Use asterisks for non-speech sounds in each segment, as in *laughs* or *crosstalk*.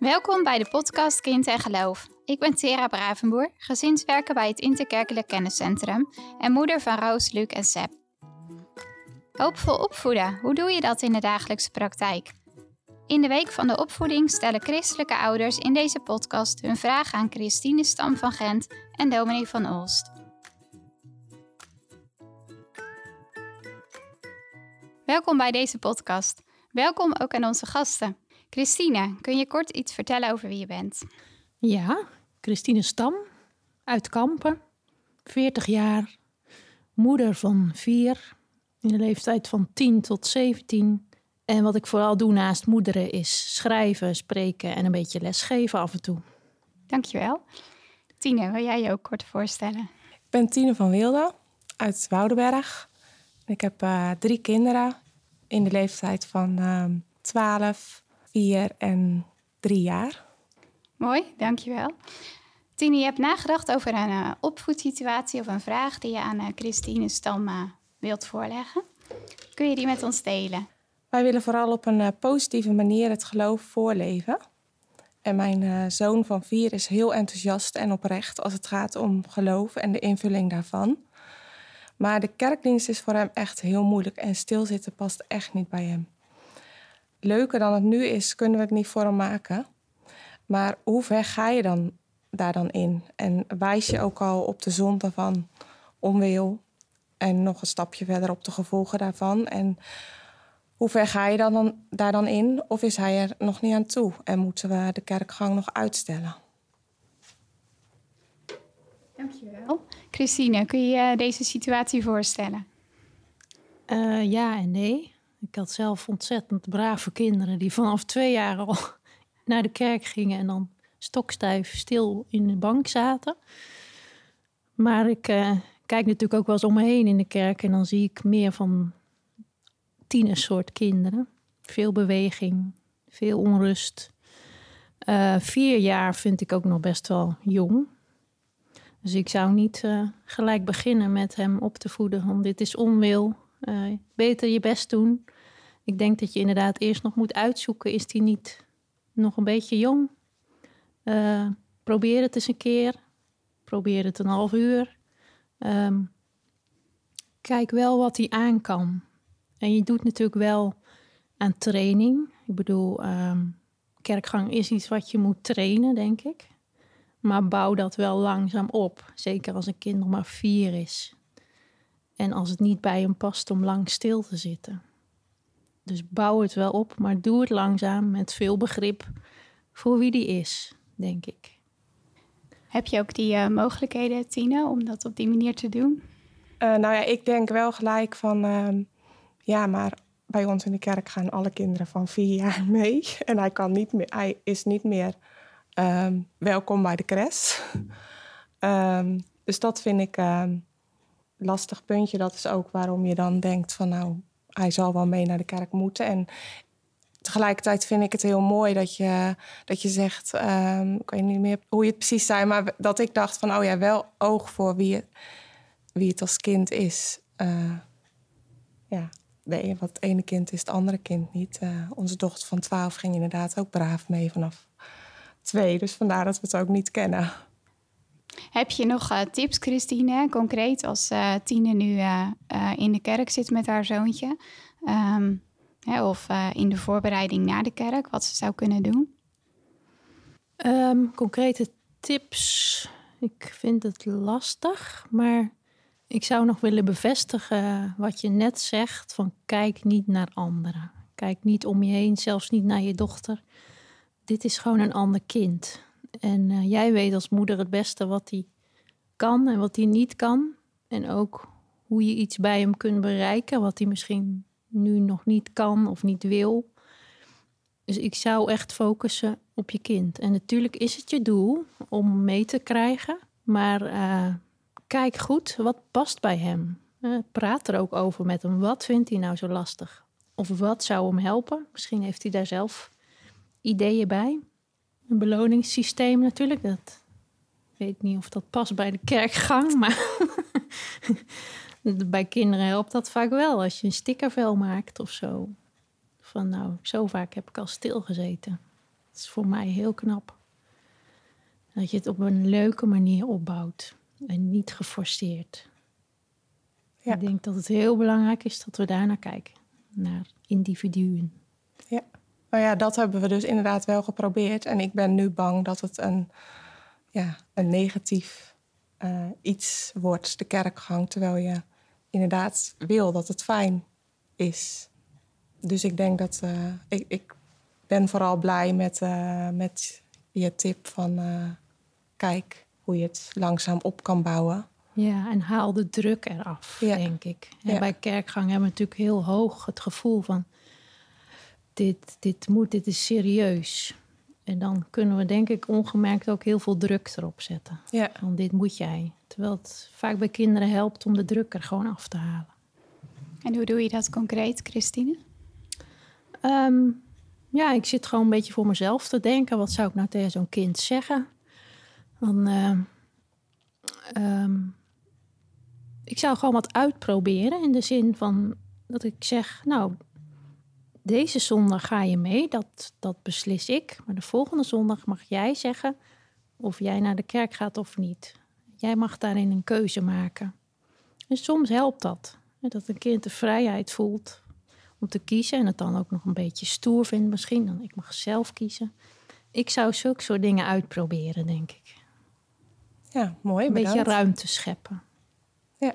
Welkom bij de podcast Kind en Geloof. Ik ben Tera Bravenboer, gezinswerker bij het Interkerkelijk Kenniscentrum en moeder van Roos, Luc en Seb. Hoopvol opvoeden, hoe doe je dat in de dagelijkse praktijk? In de week van de opvoeding stellen christelijke ouders in deze podcast hun vraag aan Christine Stam van Gent en Dominique van Olst. Welkom bij deze podcast. Welkom ook aan onze gasten. Christine, kun je kort iets vertellen over wie je bent? Ja, Christine Stam uit Kampen, 40 jaar, moeder van vier, in de leeftijd van 10 tot 17. En wat ik vooral doe naast moederen is schrijven, spreken en een beetje lesgeven af en toe. Dankjewel. Tine, wil jij je ook kort voorstellen? Ik ben Tine van Wilde uit Woudenberg. Ik heb uh, drie kinderen in de leeftijd van uh, 12, 4 en 3 jaar. Mooi, dankjewel. Tine, je hebt nagedacht over een uh, opvoedsituatie of een vraag die je aan uh, Christine Stam uh, wilt voorleggen. Kun je die met ons delen? Wij willen vooral op een positieve manier het geloof voorleven. En mijn zoon van vier is heel enthousiast en oprecht als het gaat om geloof en de invulling daarvan. Maar de kerkdienst is voor hem echt heel moeilijk en stilzitten past echt niet bij hem. Leuker dan het nu is, kunnen we het niet voor hem maken. Maar hoe ver ga je dan daar dan in? En wijs je ook al op de zonde van onwil en nog een stapje verder op de gevolgen daarvan? En hoe ver ga je dan, dan daar dan in? Of is hij er nog niet aan toe en moeten we de kerkgang nog uitstellen? Dankjewel. Christine, kun je je deze situatie voorstellen? Uh, ja en nee. Ik had zelf ontzettend brave kinderen die vanaf twee jaar al *laughs* naar de kerk gingen en dan stokstijf stil in de bank zaten. Maar ik uh, kijk natuurlijk ook wel eens om me heen in de kerk en dan zie ik meer van soort kinderen. Veel beweging, veel onrust. Uh, vier jaar vind ik ook nog best wel jong. Dus ik zou niet uh, gelijk beginnen met hem op te voeden. Want dit is onwil. Uh, beter je best doen. Ik denk dat je inderdaad eerst nog moet uitzoeken: is hij niet nog een beetje jong? Uh, probeer het eens een keer. Probeer het een half uur. Um, kijk wel wat hij aan kan. En je doet natuurlijk wel aan training. Ik bedoel, um, kerkgang is iets wat je moet trainen, denk ik. Maar bouw dat wel langzaam op. Zeker als een kind nog maar vier is. En als het niet bij hem past om lang stil te zitten. Dus bouw het wel op, maar doe het langzaam met veel begrip voor wie die is, denk ik. Heb je ook die uh, mogelijkheden, Tine, om dat op die manier te doen? Uh, nou ja, ik denk wel gelijk van, uh, ja, maar bij ons in de kerk gaan alle kinderen van vier jaar *laughs* mee. En hij, kan niet meer, hij is niet meer um, welkom bij de crash. *laughs* um, dus dat vind ik lastig puntje. Dat is ook waarom je dan denkt van nou, hij zal wel mee naar de kerk moeten. En tegelijkertijd vind ik het heel mooi dat je, dat je zegt, um, ik weet niet meer hoe je het precies zei, maar dat ik dacht van, oh ja, wel oog voor wie wie het als kind is. Uh, ja, nee, wat het ene kind is het andere kind niet. Uh, onze dochter van 12 ging inderdaad ook braaf mee vanaf twee, dus vandaar dat we het ook niet kennen. Heb je nog uh, tips, Christine, concreet als uh, Tine nu uh, in de kerk zit met haar zoontje? Um, hè, of in de voorbereiding naar de kerk, wat ze zou kunnen doen? Um, concrete tips. Ik vind het lastig, maar ik zou nog willen bevestigen wat je net zegt: van kijk niet naar anderen. Kijk niet om je heen, zelfs niet naar je dochter. Dit is gewoon een ander kind. En uh, jij weet als moeder het beste wat hij kan en wat hij niet kan. En ook hoe je iets bij hem kunt bereiken, wat hij misschien nu nog niet kan of niet wil. Dus ik zou echt focussen op je kind. En natuurlijk is het je doel om mee te krijgen, maar uh, kijk goed wat past bij hem. Uh, praat er ook over met hem. Wat vindt hij nou zo lastig? Of wat zou hem helpen? Misschien heeft hij daar zelf ideeën bij een beloningssysteem natuurlijk. Dat ik weet niet of dat past bij de kerkgang, maar *laughs* bij kinderen helpt dat vaak wel als je een stickervel maakt of zo. Van nou, zo vaak heb ik al stilgezeten. is voor mij heel knap. Dat je het op een leuke manier opbouwt en niet geforceerd. Ja. Ik denk dat het heel belangrijk is dat we daar naar kijken, naar individuen. Nou ja, dat hebben we dus inderdaad wel geprobeerd. En ik ben nu bang dat het een, ja, een negatief eh, iets wordt, de kerkgang. Terwijl je inderdaad wil dat het fijn is. Dus ik denk dat eh, ik, ik ben vooral blij met, eh, met je tip van kijk hoe je het langzaam op kan bouwen. Ja, en haal de druk eraf, Ja. denk ik. En Ja. bij kerkgang hebben we natuurlijk heel hoog het gevoel van... Dit, dit moet, dit is serieus. En dan kunnen we denk ik ongemerkt ook heel veel druk erop zetten. Ja, Van dit moet jij. Terwijl het vaak bij kinderen helpt om de druk er gewoon af te halen. En hoe doe je dat concreet, Christine? Ehm, ja, ik zit gewoon een beetje voor mezelf te denken. Wat zou ik nou tegen zo'n kind zeggen? Dan, ehm, ehm, ik zou gewoon wat uitproberen in de zin van dat ik zeg, nou, deze zondag ga je mee, dat, dat beslis ik. Maar de volgende zondag mag jij zeggen of jij naar de kerk gaat of niet. Jij mag daarin een keuze maken. En soms helpt dat. Dat een kind de vrijheid voelt om te kiezen. En het dan ook nog een beetje stoer vindt misschien. Dan ik mag zelf kiezen. Ik zou zulke soort dingen uitproberen, denk ik. ja mooi. Een beetje ruimte scheppen. Ja.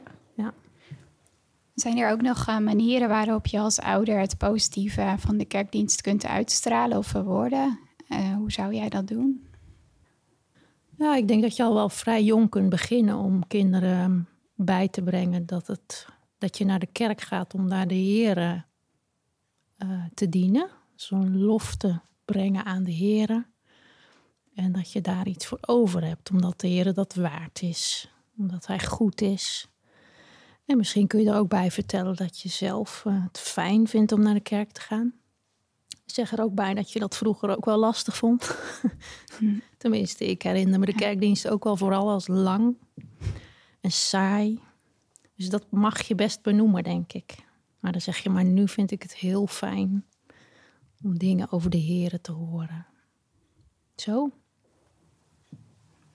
Zijn er ook nog eh, manieren waarop je als ouder het positieve van de kerkdienst kunt uitstralen of verwoorden? Eh, hoe zou jij dat doen? Ja, ik denk dat je al wel vrij jong kunt beginnen om kinderen bij te brengen dat, het, dat je naar de kerk gaat om daar de Heer eh, te dienen. Zo'n lof te brengen aan de Heer. En dat je daar iets voor over hebt, omdat de Heer dat waard is. Omdat Hij goed is. En misschien kun je er ook bij vertellen dat je zelf eh, het fijn vindt om naar de kerk te gaan. Zeg er ook bij dat je dat vroeger ook wel lastig vond. *laughs* Tenminste, ik herinner me de kerkdienst ook wel vooral als lang en saai. Dus dat mag je best benoemen, denk ik. Maar dan zeg je, maar nu vind ik het heel fijn om dingen over de heren te horen. Zo.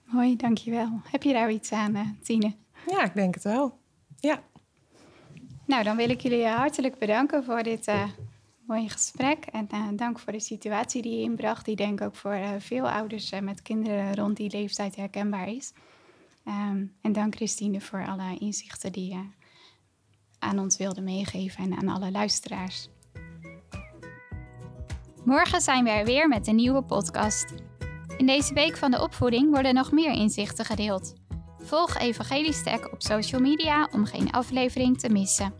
Mooi, dankjewel. Heb je daar iets aan, eh, Tine? ja, ik denk het wel. Ja, Nou, dan wil ik jullie hartelijk bedanken voor dit eh, mooie gesprek. En eh, dank voor de situatie die je inbracht. Die denk ik ook voor eh, veel ouders eh, met kinderen rond die leeftijd herkenbaar is. Ehm, en dank Christine voor alle inzichten die je aan ons wilde meegeven en aan alle luisteraars. Morgen zijn we er weer met een nieuwe podcast. In deze week van de opvoeding worden nog meer inzichten gedeeld. Volg Evangelisch Tech op social media om geen aflevering te missen.